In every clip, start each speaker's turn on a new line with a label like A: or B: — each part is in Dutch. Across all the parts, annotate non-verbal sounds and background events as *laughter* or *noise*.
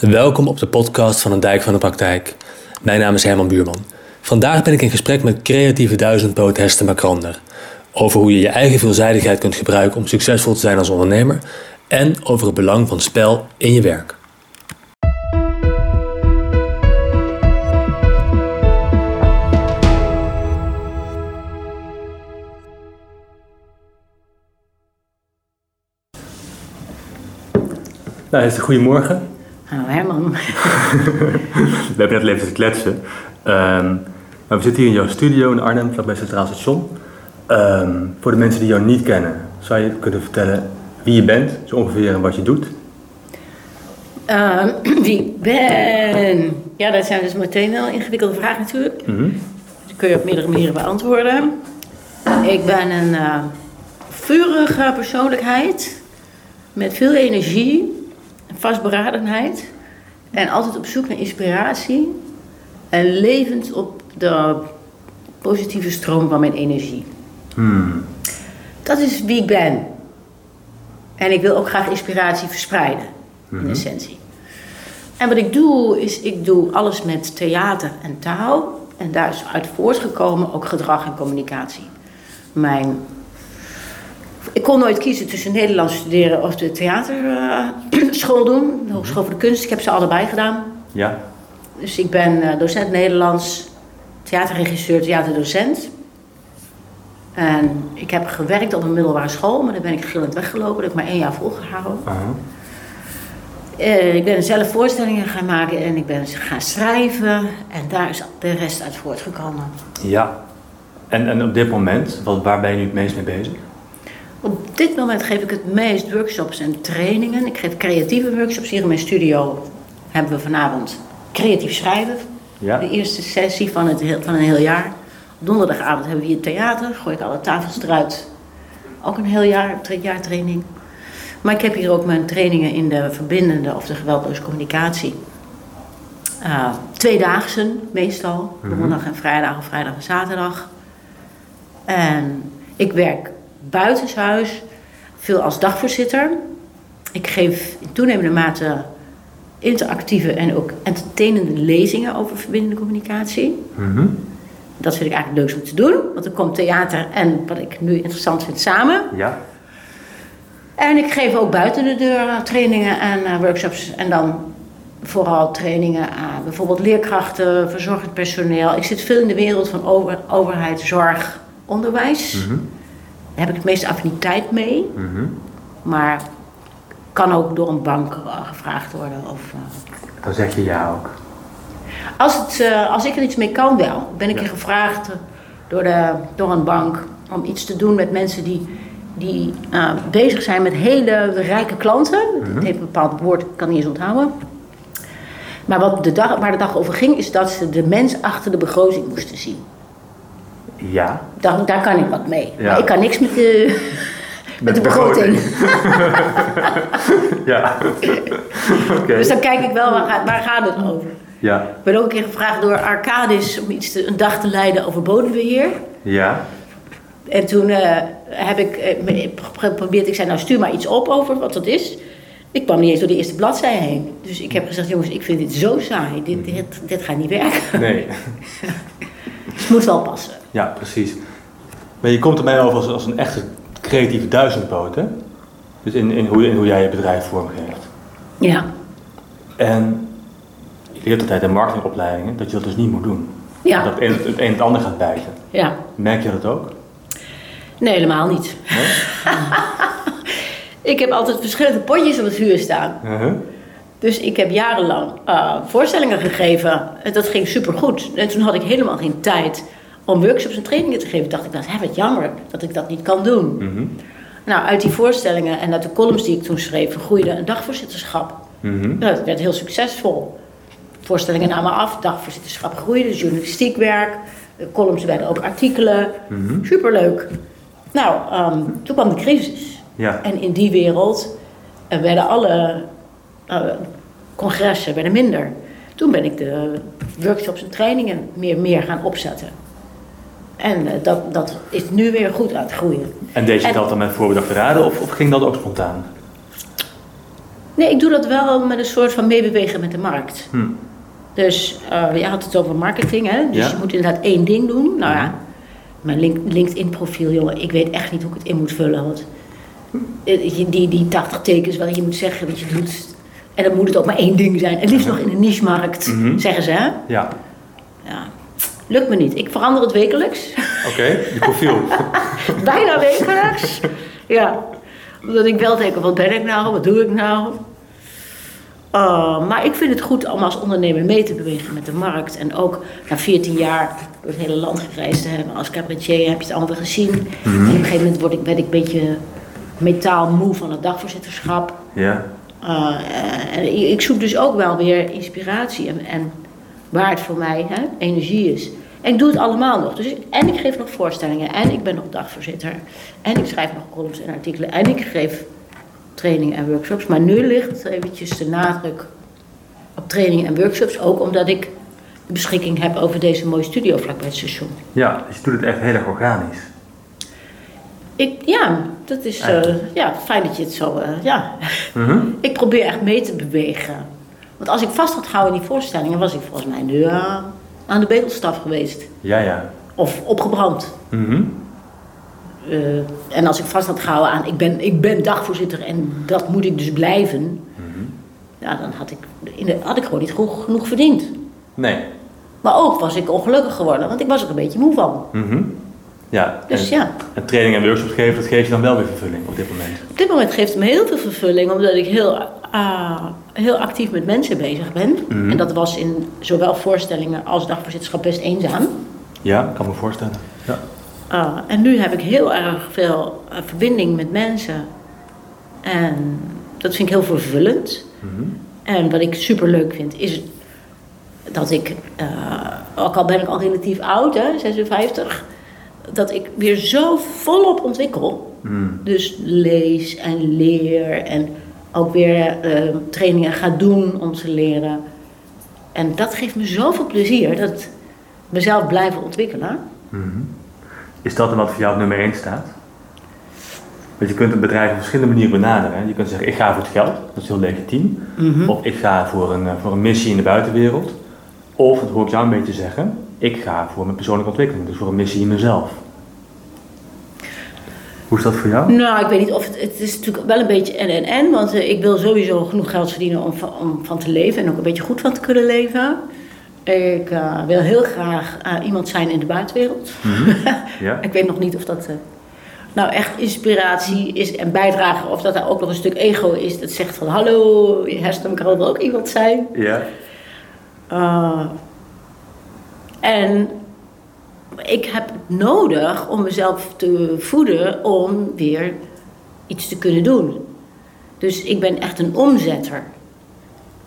A: Welkom op de podcast van een Dijk van de Praktijk. Mijn naam is Herman Buurman. Vandaag ben ik in gesprek met creatieve duizendpoot Hester Macrander. Over hoe je je eigen veelzijdigheid kunt gebruiken om succesvol te zijn als ondernemer. En over het belang van spel in je werk. Nou, goedemorgen.
B: Hallo Herman. *laughs*
A: We hebben net even te kletsen. Ehm, maar we zitten hier in jouw studio in Arnhem, vlakbij Centraal Station. Ehm, voor de mensen die jou niet kennen, zou je kunnen vertellen wie je bent, zo ongeveer en wat je doet?
B: Ehm, wie ik ben? Ja, dat zijn dus meteen wel ingewikkelde vragen natuurlijk.
A: Mhm.
B: Die kun je op meerdere manieren beantwoorden. Ik ben een eh, vurige persoonlijkheid met veel energie, vastberadenheid en altijd op zoek naar inspiratie en levend op de positieve stroom van mijn energie.
A: Hmm.
B: Dat is wie ik ben. En ik wil ook graag inspiratie verspreiden, in essentie. En wat ik doe, is ik doe alles met theater en taal. En daar is uit voortgekomen ook gedrag en communicatie. Mijn... Ik kon nooit kiezen tussen Nederlands studeren of de theaterschool *clears throat* doen. De Hogeschool voor de Kunst. Ik heb ze allebei gedaan.
A: Ja.
B: Dus ik ben eh, docent Nederlands, theaterregisseur, theaterdocent. En ik heb gewerkt op een middelbare school, maar daar ben ik gillend weggelopen. Dat heb ik maar één jaar volgehouden. Eh, ik ben zelf voorstellingen gaan maken en ik ben gaan schrijven. En daar is de rest uit voortgekomen.
A: Ja. En, en op dit moment, wat, waar ben je nu het meest mee bezig?
B: Op dit moment geef ik het meest workshops en trainingen. Ik geef creatieve workshops hier in mijn studio. Hebben we vanavond creatief schrijven.
A: Ja.
B: De eerste sessie van, het, van een heel jaar. Donderdagavond hebben we hier theater. Gooi ik alle tafels eruit. Ook een heel jaar, training. Maar ik heb hier ook mijn trainingen in de verbindende of de geweldloze communicatie. Eh tweedaagse meestal. Donderdag en vrijdag of vrijdag en zaterdag. En ik werk buitenshuis. Veel als dagvoorzitter. Ik geef in toenemende mate interactieve en ook entertainende lezingen over verbindende communicatie.
A: Mhm.
B: Dat vind ik eigenlijk leukst om te doen, want dan komt theater en wat ik nu interessant vind samen.
A: Ja.
B: En ik geef ook buiten de deur eh, trainingen en eh, workshops en dan vooral trainingen aan bijvoorbeeld leerkrachten, verzorgend personeel. Ik zit veel in de wereld van over, overheid, zorg, onderwijs.
A: Mhm.
B: Daar heb ik het meeste affiniteit mee,
A: Mhm.
B: maar kan ook door een bank eh, gevraagd worden. Of, eh,
A: Dan zeg je ja ook.
B: Als, het, eh, als ik er iets mee kan, wel. Ben ik
A: Ja.
B: hier gevraagd door, de, door een bank om iets te doen met mensen die, die bezig zijn met hele rijke klanten. Het heeft een bepaald woord, ik kan niet eens onthouden. Maar wat de dag, waar de dag over ging, is dat ze de mens achter de begroting moesten zien.
A: Ja.
B: Daar, daar kan ik wat mee.
A: Ja.
B: Maar ik kan niks met de, *laughs* met de begroting. *laughs*
A: Ja.
B: Dus dan kijk ik wel, waar gaat, waar gaat het over?
A: Ja.
B: Ik ben ook een keer gevraagd door Arcadis om iets te, een dag te leiden over bodembeheer.
A: Ja.
B: En toen eh, heb ik eh, me- geprobeerd, ik zei nou stuur maar iets op over wat dat is. Ik kwam niet eens door de eerste bladzij heen. Dus ik heb gezegd, jongens, ik vind dit zo saai. Dit, dit, dit gaat niet werken.
A: Nee. *laughs*
B: Dus het moet wel passen.
A: Ja, precies. Maar je komt er mij over als, als een echte creatieve duizendpoot, hè? Dus in, in, hoe, in hoe jij je bedrijf vormgeeft.
B: Ja.
A: En je leert altijd in marketingopleidingen dat je dat dus niet moet doen.
B: Ja.
A: Dat het een het, een het ander gaat bijten.
B: Ja.
A: Merk je dat ook?
B: Nee, helemaal niet.
A: Nee? *laughs*
B: Ik heb altijd verschillende potjes op het vuur staan.
A: Uh-huh.
B: Dus ik heb jarenlang eh, voorstellingen gegeven. En dat ging supergoed. En toen had ik helemaal geen tijd om workshops en trainingen te geven. dacht ik, dat is wat jammer dat ik dat niet kan doen.
A: Mhm.
B: Nou, uit die voorstellingen en uit de columns die ik toen schreef, groeide een dagvoorzitterschap.
A: Mhm.
B: Nou, dat werd heel succesvol. Voorstellingen namen af, dagvoorzitterschap groeide, journalistiek werk, de columns werden ook artikelen.
A: Mhm.
B: Superleuk. Nou, ehm, toen kwam de crisis.
A: Ja.
B: En in die wereld eh, werden alle eh, congressen werden minder. Toen ben ik de workshops en trainingen meer, meer gaan opzetten. En eh, dat, dat is nu weer goed aan het groeien.
A: En deed je
B: En-
A: dat dan met voorbedachte raden of, of ging dat ook spontaan?
B: Nee, ik doe dat wel met een soort van meebewegen met de markt.
A: Hm.
B: Dus uh, je had het over marketing, hè? Dus
A: Ja.
B: je moet inderdaad één ding doen. Nou ja, mijn link- LinkedIn-profiel, jongen, ik weet echt niet hoe ik het in moet vullen. Want eh, die, die 80 tekens waarin je moet zeggen wat je doet. En dan moet het ook maar één ding zijn. En liefst nog in een niche-markt,
A: Mhm.
B: zeggen ze, hè?
A: Ja.
B: Ja, lukt me niet. Ik verander het wekelijks.
A: Oké, je profiel. *laughs*
B: Bijna wekelijks. Ja, omdat ik wel denk, wat ben ik nou? Wat doe ik nou? Uh, maar ik vind het goed om als ondernemer mee te bewegen met de markt. En ook na 14 jaar door het hele land gereisd te hebben. Als cabaretier heb je het allemaal gezien. En op een gegeven moment word ik, ben ik een beetje metaalmoe van het dagvoorzitterschap.
A: Ja.
B: Uh, en ik zoek dus ook wel weer inspiratie en, en waar het voor mij hè, energie is. En ik doe het allemaal nog. Dus ik, en ik geef nog voorstellingen. En ik ben nog dagvoorzitter. En ik schrijf nog columns en artikelen. En ik geef trainingen en workshops. Maar nu ligt eventjes de nadruk op trainingen en workshops. Ook omdat ik de beschikking heb over deze mooie studio vlakbij het station.
A: Ja, dus je doet het echt heel erg organisch.
B: Ik, ja, dat is uh, ja, fijn dat je het zo... Uh, ja. Mm-hmm. *laughs* ik probeer echt mee te bewegen. Want als ik vast had gehouden in die voorstellingen... was ik volgens mij nu uh, aan de bedelstaf geweest.
A: Ja, ja.
B: Of opgebrand.
A: Mm-hmm.
B: en als ik vast had gehouden aan... Ik ben, ik ben dagvoorzitter en dat moet ik dus blijven...
A: Mm-hmm.
B: Ja, dan had ik, in de, had ik gewoon niet genoeg, genoeg verdiend.
A: Nee.
B: Maar ook was ik ongelukkig geworden, want ik was er een beetje moe van.
A: Mm-hmm. Ja,
B: dus
A: en,
B: ja.
A: En training en workshops geven, dat geeft je dan wel weer vervulling op dit moment?
B: Op dit moment geeft het me heel veel vervulling, omdat ik heel, uh, heel actief met mensen bezig ben.
A: Mhm.
B: En dat was in zowel voorstellingen als dagvoorzitterschap best eenzaam.
A: Ja, kan me voorstellen. Ja.
B: Uh, en nu heb ik heel erg veel uh, verbinding met mensen. En dat vind ik heel vervullend.
A: Mhm.
B: En wat ik super leuk vind, is dat ik, uh, ook al ben ik al relatief oud, hè, 56, dat ik weer zo volop ontwikkel.
A: Mm.
B: Dus lees en leer en ook weer uh, trainingen ga doen om te leren. En dat geeft me zoveel plezier, dat mezelf blijven ontwikkelen.
A: Mm-hmm. Is dat dan wat voor jou op nummer 1 staat? Want je kunt een bedrijf op verschillende manieren benaderen. Je kunt zeggen, ik ga voor het geld, dat is heel legitiem.
B: Mm-hmm.
A: Of ik ga voor een, voor een missie in de buitenwereld. Of, dat hoor ik jou een beetje zeggen, ik ga voor mijn persoonlijke ontwikkeling, dus voor een missie in mezelf. Hoe is dat voor jou?
B: Nou, ik weet niet of het, het is natuurlijk wel een beetje en en en, want uh, ik wil sowieso genoeg geld verdienen om, om van te leven en ook een beetje goed van te kunnen leven. Ik uh, wil heel graag uh, iemand zijn in de buitenwereld.
A: Mm-hmm. *laughs* ja.
B: ik weet nog niet of dat nou echt inspiratie is en bijdragen, of dat er ook nog een stuk ego is dat zegt van hallo, hersenen kan ook iemand zijn.
A: Ja.
B: En ik heb het nodig om mezelf te voeden om weer iets te kunnen doen. Dus ik ben echt een omzetter.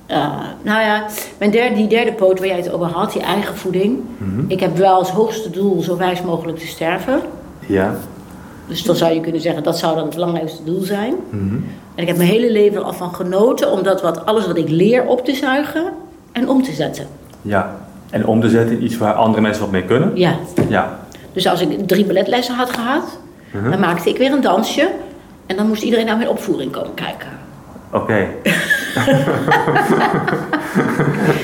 B: Uh, nou ja, mijn derde, die derde poot waar jij het over had, die eigen voeding.
A: Mm-hmm.
B: Ik heb wel als hoogste doel zo wijs mogelijk te sterven.
A: Ja.
B: Dus dan zou je kunnen zeggen, dat zou dan het belangrijkste doel zijn.
A: Mm-hmm.
B: En ik heb mijn hele leven al van genoten om dat wat, alles wat ik leer op te zuigen en om te zetten.
A: Ja, en om te zetten in iets waar andere mensen wat mee kunnen?
B: Ja.
A: Ja.
B: Dus als ik drie balletlessen had gehad,
A: Mhm.
B: dan maakte ik weer een dansje. En dan moest iedereen naar mijn opvoering komen kijken.
A: Oké. *laughs*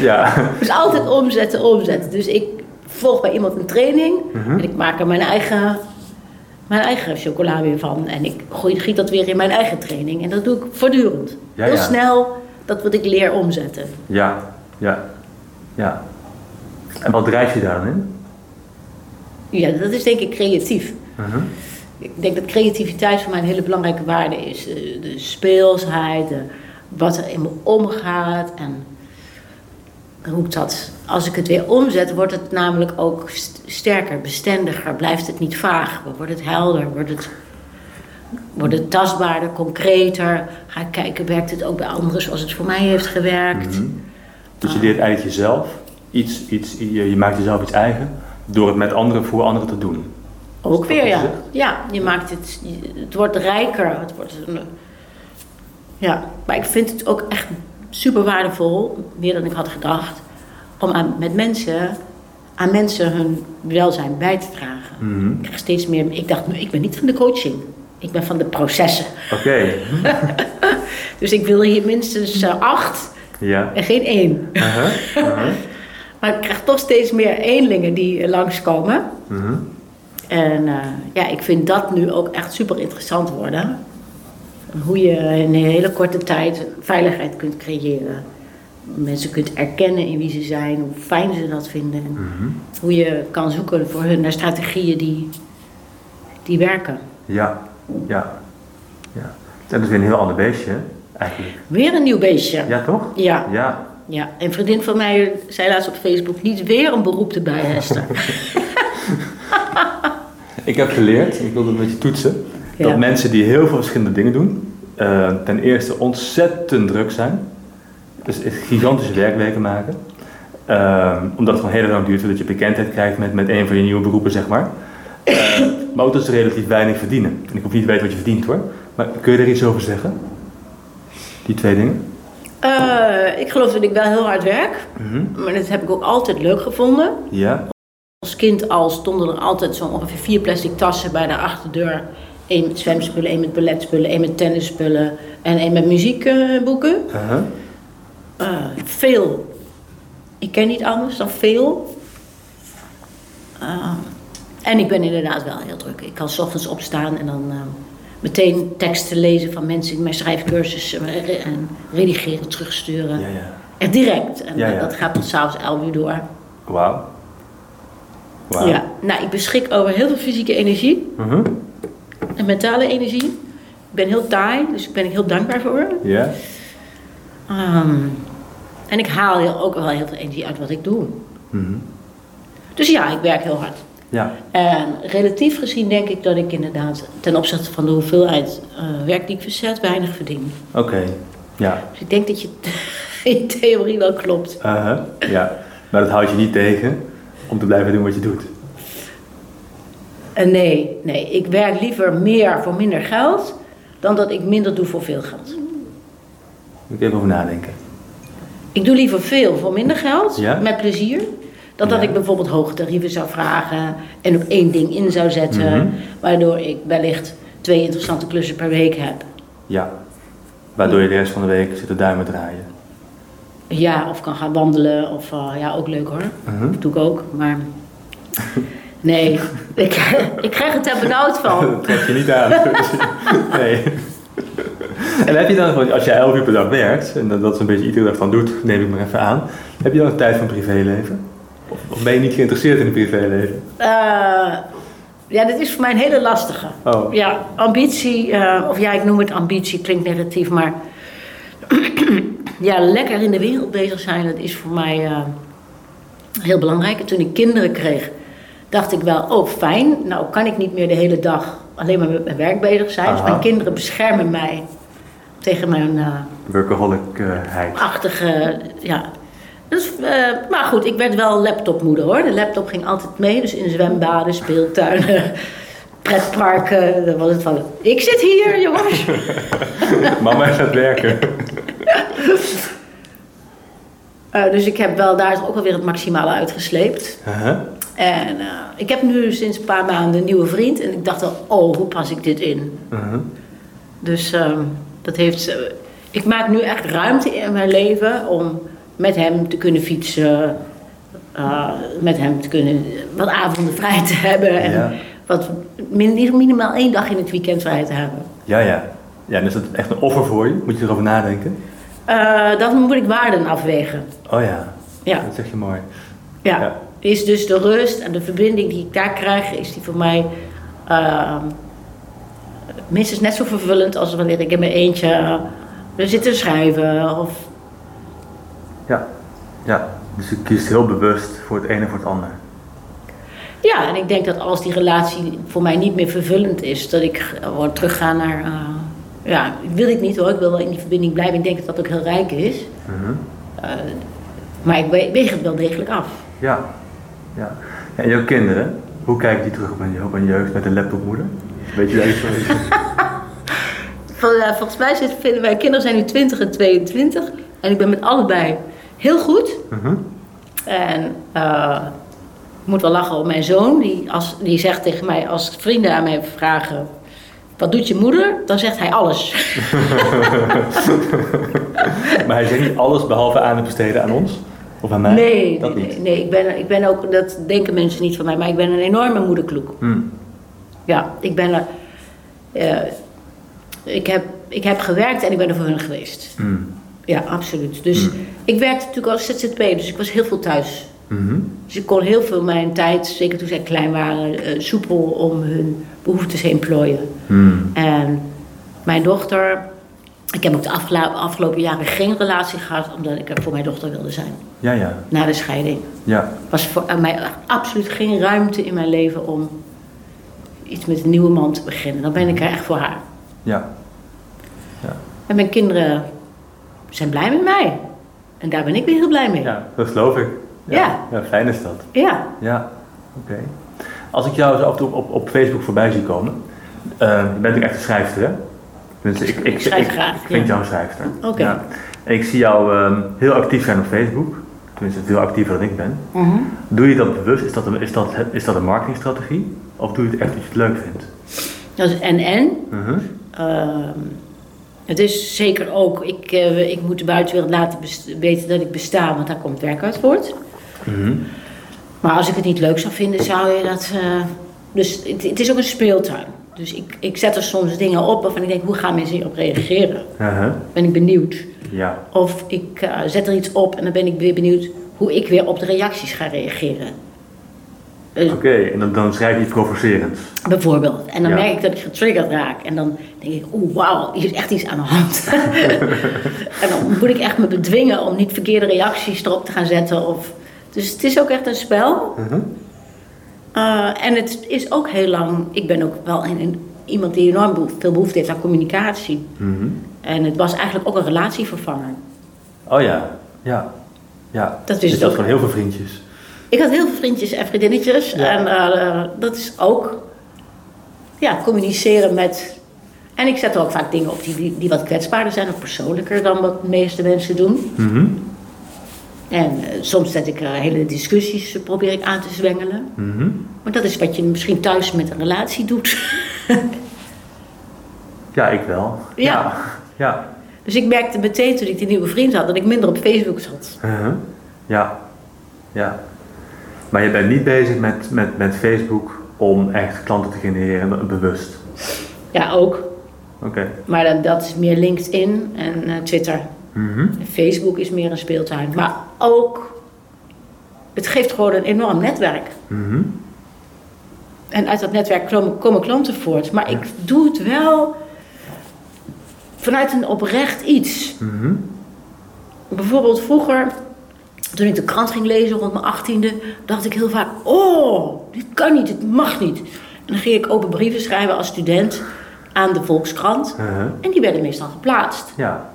A: ja.
B: Dus altijd omzetten, omzetten. Dus ik volg bij iemand een training
A: Mhm.
B: en ik maak er mijn eigen, mijn eigen chocola weer van. En ik gooi, giet dat weer in mijn eigen training. En dat doe ik voortdurend.
A: Ja,
B: Heel
A: ja.
B: snel dat wat ik leer omzetten.
A: Ja. Ja. Ja. En wat drijf je daar dan in?
B: Ja, dat is denk ik creatief.
A: Mhm.
B: Ik denk dat creativiteit voor mij een hele belangrijke waarde is. De, de speelsheid, de, wat er in me omgaat en hoe ik dat... Als ik het weer omzet, wordt het namelijk ook st- sterker, bestendiger. Blijft het niet vaag, wordt het helder, wordt het, wordt het tastbaarder, concreter. Ga ik kijken, werkt het ook bij anderen zoals het voor mij heeft gewerkt.
A: Mhm. Dus je leert eigenlijk jezelf iets, iets je, je maakt jezelf iets eigen door het met anderen voor anderen te doen.
B: Ook weer, ja. Ja, je maakt het, het wordt rijker. Het wordt een, ja, maar ik vind het ook echt super waardevol, meer dan ik had gedacht, om aan, met mensen, aan mensen hun welzijn bij te dragen.
A: Mhm.
B: Ik krijg steeds meer, ik dacht, ik ben niet van de coaching. ik ben van de processen.
A: Oké. *laughs*
B: Dus ik wil hier minstens eh, acht
A: Ja.
B: en geen één.
A: Uh-huh. Uh-huh. *laughs*
B: Maar ik krijg toch steeds meer eenlingen die eh, langskomen.
A: Mhm.
B: En eh, ja, ik vind dat nu ook echt super interessant worden. Hoe je in een hele korte tijd veiligheid kunt creëren. Mensen kunt erkennen in wie ze zijn, hoe fijn ze dat vinden. En
A: Mhm.
B: Hoe je kan zoeken voor hun naar strategieën die, die werken.
A: Ja. Ja. Ja. Dat is weer een heel ander beestje, eigenlijk.
B: Weer een nieuw beestje.
A: Ja, toch?
B: Ja,
A: Ja.
B: Ja. En een vriendin van mij zei laatst op Facebook, niet weer een beroep erbij, Hester. *laughs*
A: Ik heb geleerd, ik wilde een beetje toetsen, dat mensen die heel veel verschillende dingen doen, eh, ten eerste ontzettend druk zijn. Dus gigantische werkweken maken. Eh, omdat het gewoon heel lang duurt voordat je bekendheid krijgt met, met een van je nieuwe beroepen, zeg maar. Eh, maar ook dat ze relatief weinig verdienen. En ik hoef niet te weten wat je verdient hoor. Maar kun je er iets over zeggen? Die twee dingen?
B: Eh, ik geloof dat ik wel heel hard werk.
A: Mhm.
B: Maar dat heb ik ook altijd leuk gevonden.
A: Ja.
B: Als kind al stonden er altijd zo ongeveer vier plastic tassen bij de achterdeur. Eén met zwemspullen, één met balletspullen, één met tennisspullen en één met muziekboeken. Eh, veel. Ik ken niet anders dan veel. Eh, en ik ben inderdaad wel heel druk. Ik kan s ochtends opstaan en dan eh, meteen teksten lezen van mensen in mijn schrijfcursus eh, re- en redigeren, terugsturen.
A: Ja, ja.
B: Echt direct. En
A: Ja,
B: eh, dat gaat tot s'avonds 11 uur door.
A: Wauw. Wauw.
B: Ja. Nou, ik beschik over heel veel fysieke energie
A: Mhm.
B: en mentale energie. Ik ben heel taai, dus daar ben ik heel dankbaar voor.
A: Ja.
B: Ehm, en ik haal heel, ook wel heel veel energie uit wat ik doe.
A: Mhm.
B: Dus ja, ik werk heel hard.
A: Ja.
B: En relatief gezien denk ik dat ik inderdaad ten opzichte van de hoeveelheid eh, werk die ik verzet, weinig verdien.
A: Oké. Ja.
B: Dus ik denk dat je *laughs* in theorie wel klopt.
A: Uh-huh. Ja. Maar dat houdt je niet tegen om te blijven doen wat je doet.
B: En nee, nee, ik werk liever meer voor minder geld dan dat ik minder doe voor veel geld.
A: Moet ik even over nadenken.
B: Ik doe liever veel voor minder geld,
A: Ja?
B: met plezier. Dan dat
A: Ja.
B: ik bijvoorbeeld hoge tarieven zou vragen en op één ding in zou zetten,
A: Mhm.
B: waardoor ik wellicht twee interessante klussen per week heb.
A: Ja. Waardoor je de rest van de week zit te duimen draaien.
B: Ja, of kan gaan wandelen, of eh, ja, ook leuk hoor.
A: Mhm.
B: Dat doe ik ook, maar *laughs* nee, ik, *laughs* ik krijg het er benauwd van. *laughs*
A: Dat trek je niet aan. nee. En heb je dan, als je 11 uur per dag werkt, en dat dat is een beetje iedere dag van doet, neem ik maar even aan, heb je dan een tijd van privéleven? Of, of ben je niet geïnteresseerd in het privéleven?
B: Eh, ja, dit is voor mij een hele lastige.
A: Oh.
B: Ja, ambitie, eh, of ja, ik noem het ambitie, klinkt negatief, maar *clears throat* ja, lekker in de wereld bezig zijn, dat is voor mij eh, heel belangrijk. En toen ik kinderen kreeg, dacht ik wel, oh fijn, nou kan ik niet meer de hele dag alleen maar met mijn werk bezig zijn. Dus mijn kinderen beschermen mij tegen mijn eh,
A: Workaholicheid.
B: achtige, ja. Dus, eh, maar goed, ik werd wel laptopmoeder hoor. De laptop ging altijd mee, dus in zwembaden, speeltuinen, *laughs* pretparken. Dan was het van, ik zit hier jongens. *laughs*
A: Mama gaat werken. *laughs*
B: Eh, dus ik heb wel daar ook alweer het maximale uitgesleept. En eh, ik heb nu sinds een paar maanden een nieuwe vriend. En ik dacht al, oh, hoe pas ik dit in? Dus ehm, dat heeft. ik maak nu echt ruimte in mijn leven om met hem te kunnen fietsen. eh, met hem te kunnen wat avonden vrij te hebben. En
A: Ja.
B: wat min- minimaal één dag in het weekend vrij te hebben.
A: Ja, ja. Ja, en is dat echt een offer voor je? Moet je erover nadenken?
B: Eh, dan moet ik waarden afwegen.
A: Oh ja,
B: Ja,
A: dat zeg je mooi.
B: ja.
A: Ja.
B: Is dus de rust en de verbinding die ik daar krijg, is die voor mij ehm, minstens net zo vervullend als wanneer ik in mijn eentje eh, zit te schrijven of
A: Ja. Ja, dus je kiest heel bewust voor het ene en voor het ander.
B: Ja, en ik denk dat als die relatie voor mij niet meer vervullend is, dat ik gewoon terugga naar. eh, ja, wil ik niet hoor, ik wil wel in die verbinding blijven. Ik denk dat dat ook heel rijk is.
A: Mhm.
B: Eh, maar ik we- weeg het wel degelijk af.
A: Ja. ja. En jouw kinderen, hoe kijken die terug op hun, hun jeugd met een laptopmoeder? Weet je daar iets van? *laughs*
B: Vol- eh, volgens mij zit, vinden mijn kinderen zijn nu 20 en 22. En ik ben met allebei heel goed.
A: Mhm.
B: En eh, ik moet wel lachen om mijn zoon. Die, als, die zegt tegen mij, als vrienden aan mij vragen... wat doet je moeder? Dan zegt hij alles. *laughs*
A: Maar hij zegt niet alles behalve aan het besteden aan ons? Of aan mij?
B: Nee,
A: dat
B: nee,
A: niet.
B: nee, nee, ik, ben, ik ben ook, dat denken mensen niet van mij, maar ik ben een enorme moederkloek.
A: Hm.
B: Ja, ik ben er. eh, ik, heb, ik heb gewerkt en ik ben er voor hun geweest.
A: Hm.
B: Ja, absoluut. Dus ik werkte natuurlijk als ZZP, dus ik was heel veel thuis.
A: Mhm.
B: Dus ik kon heel veel mijn tijd, zeker toen zij klein waren, eh, soepel om hun behoeftes heen plooien.
A: Hm.
B: En mijn dochter, ik heb ook de afgelopen jaren geen relatie gehad, omdat ik er voor mijn dochter wilde zijn.
A: Ja, ja.
B: Na de scheiding.
A: Ja.
B: was voor mij absoluut geen ruimte in mijn leven om iets met een nieuwe man te beginnen. Dan ben ik er echt voor haar.
A: Ja.
B: En mijn kinderen zijn blij met mij. En daar ben ik weer heel blij mee.
A: Ja, dat geloof ik.
B: Ja.
A: Ja, fijn is dat.
B: Ja.
A: Ja, oké. Als ik jou zo af en toe op, op, Facebook voorbij zie komen, eh, je bent ook echt een schrijfster, hè? Tenminste, ik, ik,
B: Ik schrijf
A: ik,
B: graag,
A: Ik vind
B: ja.
A: jou een schrijfster.
B: Oké.
A: Ja. En ik zie jou ehm, heel actief zijn op Facebook. Tenminste, veel actiever dan ik ben.
B: Mhm.
A: Doe je dat bewust? Is dat, een, is, dat, is dat een marketingstrategie? Of doe je het echt dat je het leuk vindt?
B: Dat is en en.
A: Mhm.
B: Ehm, het is zeker ook, ik, eh, ik moet de buitenwereld laten weten dat ik besta, want daar komt werk uit voort.
A: Mhm.
B: Maar als ik het niet leuk zou vinden, zou je dat. eh, dus het, het is ook een speeltuin. Dus ik, ik zet er soms dingen op waarvan ik denk, hoe gaan mensen hierop reageren?
A: Uh-huh.
B: Ben ik benieuwd.
A: Ja.
B: Of ik eh, zet er iets op en dan ben ik weer benieuwd hoe ik weer op de reacties ga reageren. Dus
A: Oké, en dan, dan schrijf je iets provocerends.
B: bijvoorbeeld. En dan
A: Ja.
B: merk ik dat ik getriggerd raak. En dan denk ik, oeh, wauw, hier is echt iets aan de hand. *laughs* en dan moet ik echt me bedwingen om niet verkeerde reacties erop te gaan zetten. Of... Dus het is ook echt een spel.
A: Mhm.
B: Uh, en het is ook heel lang. Ik ben ook wel een, een- iemand die enorm veel behoefte heeft aan communicatie.
A: Mhm.
B: En het was eigenlijk ook een relatievervanger.
A: Oh ja, ja. ja.
B: Dat is
A: dus
B: het
A: dat
B: ook.
A: van heel veel vriendjes.
B: Ik had heel veel vriendjes en vriendinnetjes.
A: Ja.
B: En eh, dat is ook ja, communiceren met. En ik zet er ook vaak dingen op die, die, wat kwetsbaarder zijn of persoonlijker dan wat de meeste mensen doen.
A: Mhm.
B: En eh, soms zet ik eh, hele discussies, probeer ik aan te zwengelen.
A: Mhm.
B: Maar dat is wat je misschien thuis met een relatie doet. *laughs*
A: Ja, ik wel.
B: Ja.
A: Ja. ja.
B: Dus ik merkte meteen toen ik die nieuwe vriend had dat ik minder op Facebook zat.
A: Uh-huh. Ja. Ja. Maar je bent niet bezig met, met, met Facebook om echt klanten te genereren, bewust.
B: Ja, ook.
A: Oké.
B: Maar dan, dat is meer LinkedIn en eh, Twitter.
A: Mhm.
B: Facebook is meer een speeltuin. Maar ook, het geeft gewoon een enorm netwerk.
A: Mhm.
B: En uit dat netwerk komen, komen klanten voort. Maar ik doe het wel vanuit een oprecht iets.
A: Mhm.
B: Bijvoorbeeld vroeger, toen ik de krant ging lezen rond mijn achttiende, dacht ik heel vaak: Oh, dit kan niet, dit mag niet. En dan ging ik open brieven schrijven als student aan de Volkskrant.
A: Uh-huh.
B: En die werden meestal geplaatst.
A: Ja.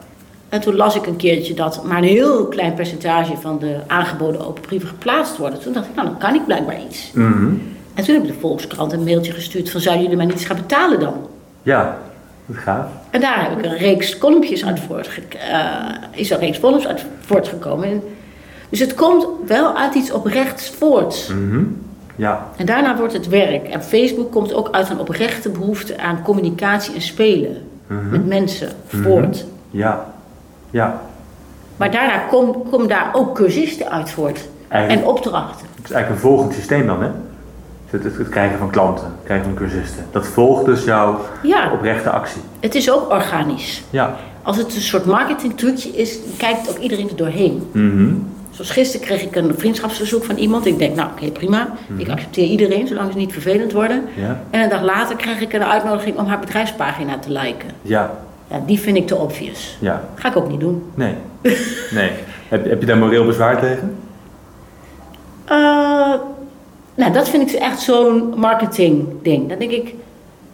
B: En toen las ik een keertje dat maar een heel klein percentage van de aangeboden open brieven geplaatst worden. Toen dacht ik, nou dan kan ik blijkbaar iets.
A: Mhm.
B: En toen heb ik de Volkskrant een mailtje gestuurd van zouden jullie mij niet eens gaan betalen dan?
A: Ja. Dat is gaaf.
B: En daar heb ik een reeks columnpjes uit voortge eh, is een reeks columns uit voortgekomen. En dus het komt wel uit iets oprechts voort.
A: Mhm. Ja.
B: En daarna wordt het werk. En Facebook komt ook uit een oprechte behoefte aan communicatie en spelen
A: Mhm.
B: met mensen voort.
A: Ja. Ja.
B: Maar daarna komen komen daar ook cursisten uit voort.
A: Eigenlijk,
B: En opdrachten.
A: het is eigenlijk een volgend systeem dan, hè? Het, het, het krijgen van klanten, het krijgen van cursisten. Dat volgt dus jouw
B: Ja,
A: oprechte actie.
B: het is ook organisch.
A: Ja.
B: Als het een soort marketingtrucje is, kijkt ook iedereen er doorheen.
A: Mhm.
B: Zoals gisteren kreeg ik een vriendschapsverzoek van iemand. Ik denk, nou oké, prima. Ik accepteer iedereen, zolang ze niet vervelend worden.
A: Ja.
B: En een dag later kreeg ik een uitnodiging om haar bedrijfspagina te liken.
A: Ja.
B: Ja, die vind ik te obvious.
A: Ja.
B: Ga ik ook niet doen.
A: Nee. Nee. heb, heb je daar moreel bezwaar tegen?
B: Eh, nou, dat vind ik echt zo'n marketing ding. Dan denk ik,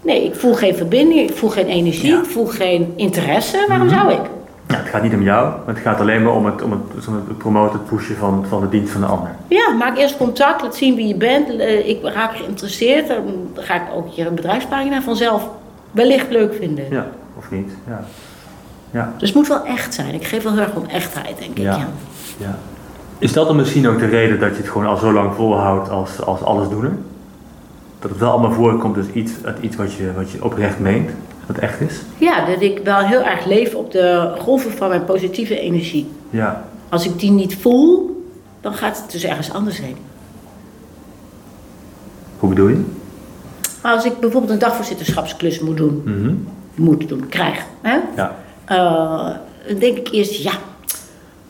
B: nee, ik voel geen verbinding, ik voel geen energie,
A: Ja.
B: ik voel geen interesse. Waarom
A: Mhm.
B: zou ik?
A: Ja, het gaat niet om jou, maar het gaat alleen maar om het, om het, om het promoten, het pushen van, van de dienst van de ander.
B: Ja, maak eerst contact, laat zien wie je bent. Eh, Ik raak geïnteresseerd. Dan ga ik ook je bedrijfspagina vanzelf wellicht leuk vinden.
A: Ja, of niet? Ja. Ja.
B: Dus het moet wel echt zijn. Ik geef wel heel erg om echtheid, denk ik.
A: Ja.
B: Ja.
A: ja. Is dat dan misschien ook de reden dat je het gewoon al zo lang volhoudt als, als allesdoener? dat het wel allemaal voorkomt als iets, iets wat je, wat je oprecht meent, wat echt is.
B: Ja, dat ik wel heel erg leef op de golven van mijn positieve energie.
A: Ja.
B: Als ik die niet voel, dan gaat het dus ergens anders heen.
A: Hoe bedoel je?
B: Maar als ik bijvoorbeeld een dagvoorzitterschapsklus moet doen,
A: Mhm.
B: moet doen, krijg, hè?
A: Ja.
B: Eh, dan denk ik eerst, ja,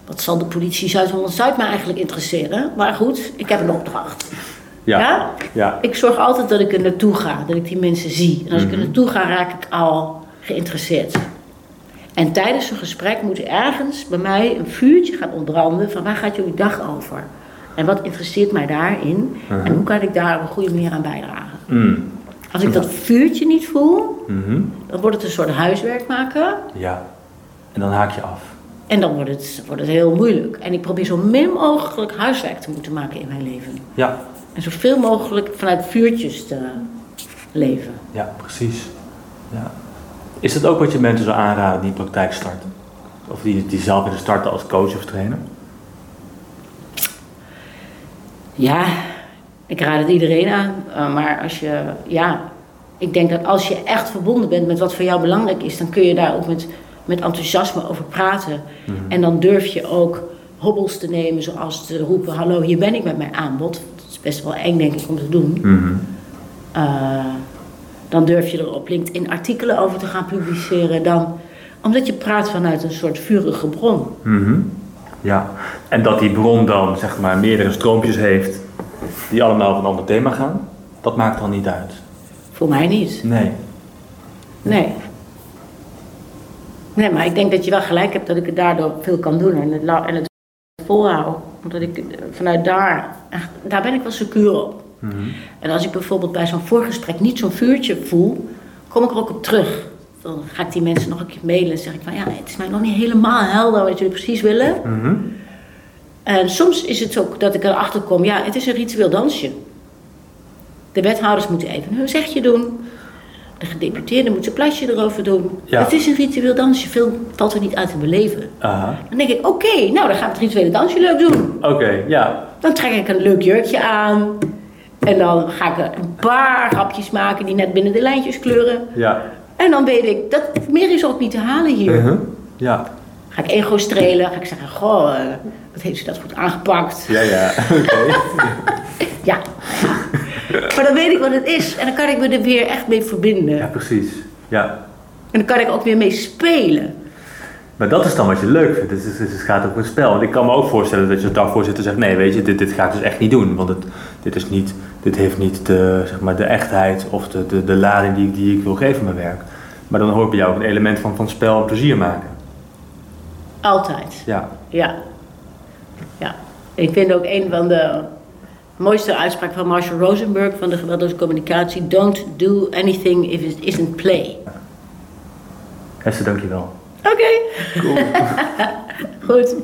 B: wat zal de politie Zuid-Holland-Zuid mij eigenlijk interesseren? Maar goed, ik heb een opdracht.
A: Ja.
B: Ja?
A: Ja.
B: Ik zorg altijd dat ik er naartoe ga, dat ik die mensen zie. En als ik er
A: Mhm.
B: naartoe ga, raak ik al geïnteresseerd. En tijdens een gesprek moet er ergens bij mij een vuurtje gaan ontbranden van waar gaat jullie dag over? En wat interesseert mij daarin?
A: Mhm.
B: En hoe kan ik daar op een goede manier aan bijdragen?
A: Mm.
B: Als ik dat vuurtje niet voel,
A: Mhm.
B: dan wordt het een soort huiswerk maken.
A: Ja. En dan haak je af.
B: En dan wordt het, wordt het heel moeilijk. En ik probeer zo min mogelijk huiswerk te moeten maken in mijn leven.
A: Ja.
B: En zoveel mogelijk vanuit vuurtjes te leven.
A: Ja, precies. Ja. Is dat ook wat je mensen zou aanraden die praktijk starten? Of die, die zelf willen starten als coach of trainer?
B: Ja, ik raad het iedereen aan. eh, maar als je, ja, ik denk dat als je echt verbonden bent met wat voor jou belangrijk is, dan kun je daar ook met, met enthousiasme over praten. En dan durf je ook hobbels te nemen, zoals te roepen: Hallo, hier ben ik met mijn aanbod. Is best wel eng, denk ik, om te doen.
A: Mhm.
B: Eh, dan durf je er op LinkedIn artikelen over te gaan publiceren. Dan, omdat je praat vanuit een soort vurige bron.
A: Mhm. Ja. En dat die bron dan zeg maar meerdere stroompjes heeft die allemaal over een ander thema gaan, dat maakt dan niet uit.
B: Voor mij niet.
A: Nee.
B: Nee. Nee, maar ik denk dat je wel gelijk hebt dat ik het daardoor veel kan doen en het, en het volhouden. Omdat ik eh, vanuit daar, daar ben ik wel secuur op.
A: Mhm.
B: En als ik bijvoorbeeld bij zo'n voorgesprek niet zo'n vuurtje voel, kom ik er ook op terug. Dan ga ik die mensen nog een keer mailen en zeg ik van ja, het is mij nog niet helemaal helder wat jullie precies willen.
A: Mhm.
B: En soms is het ook dat ik erachter kom, ja, het is een ritueel dansje. De wethouders moeten even hun zegje doen. De gedeputeerden moeten een plasje erover doen.
A: Ja.
B: Het is een ritueel dansje, veel valt er niet uit te beleven.
A: Aha.
B: Dan denk ik, oké, nou dan gaan we het rituele dansje leuk doen.
A: Oké, ja.
B: Dan trek ik een leuk jurkje aan. En dan ga ik een paar grapjes maken die net binnen de lijntjes kleuren.
A: Ja.
B: En dan weet ik, dat meer is ook niet te halen hier.
A: Mhm. Ja.
B: Ga ik ego strelen, ga ik zeggen, goh, eh, wat heeft ze dat goed aangepakt.
A: Ja, ja. *laughs* Oké.
B: Ja. maar dan weet ik wat het is. En dan kan ik me er weer echt mee verbinden.
A: Ja, precies. Ja.
B: En dan kan ik ook weer mee spelen.
A: Maar dat is dan wat je leuk vindt. Het, is, het gaat over een spel. Want ik kan me ook voorstellen dat je als dagvoorzitter zegt: nee, weet je, dit, dit ga ik dus echt niet doen. Want het, dit, is niet, dit heeft niet de, zeg maar, de echtheid of de, de, de lading die, ik- die ik wil geven aan mijn werk. Maar dan hoort bij jou ook een element van, van spel en plezier maken.
B: Altijd.
A: Ja.
B: Ja. Ja. Ik vind ook een van de mooiste uitspraken van Marshall Rosenberg van de geweldloze communicatie: Don't do anything if it isn't play.
A: Hester, dankjewel.
B: Oké.
A: Cool. *laughs*
B: Goed.